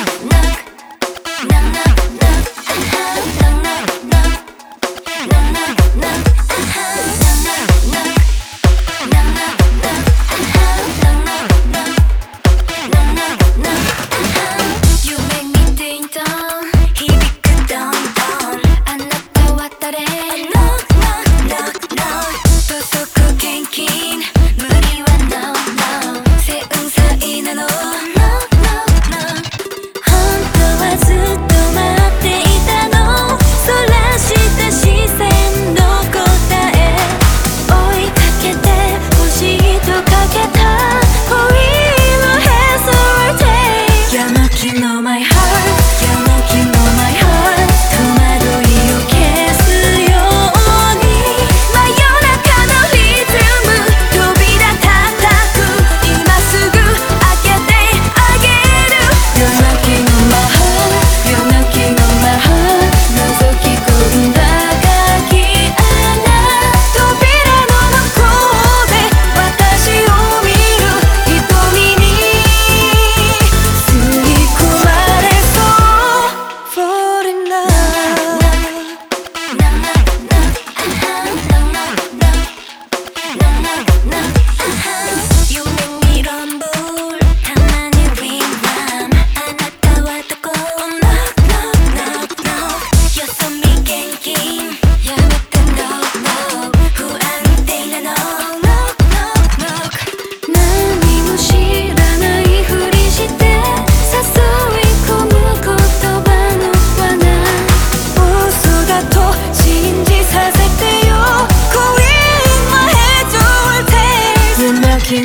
Yeah.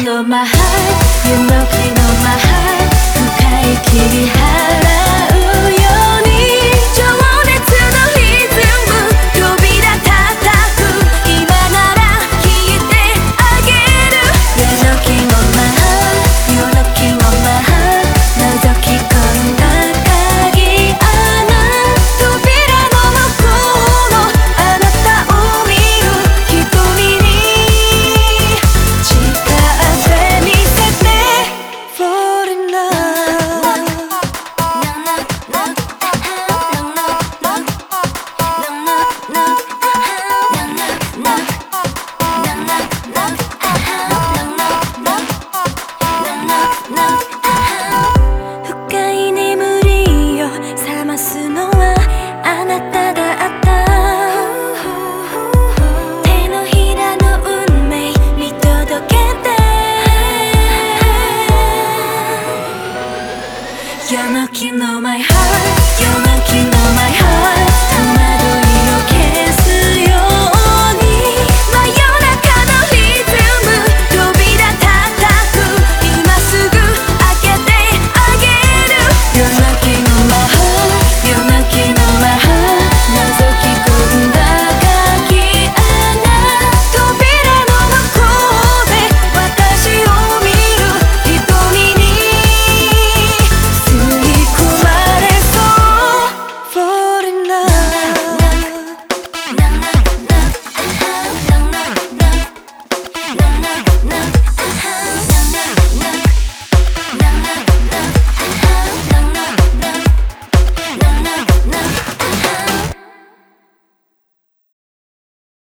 You're knocking on my heart You're knocking on my heart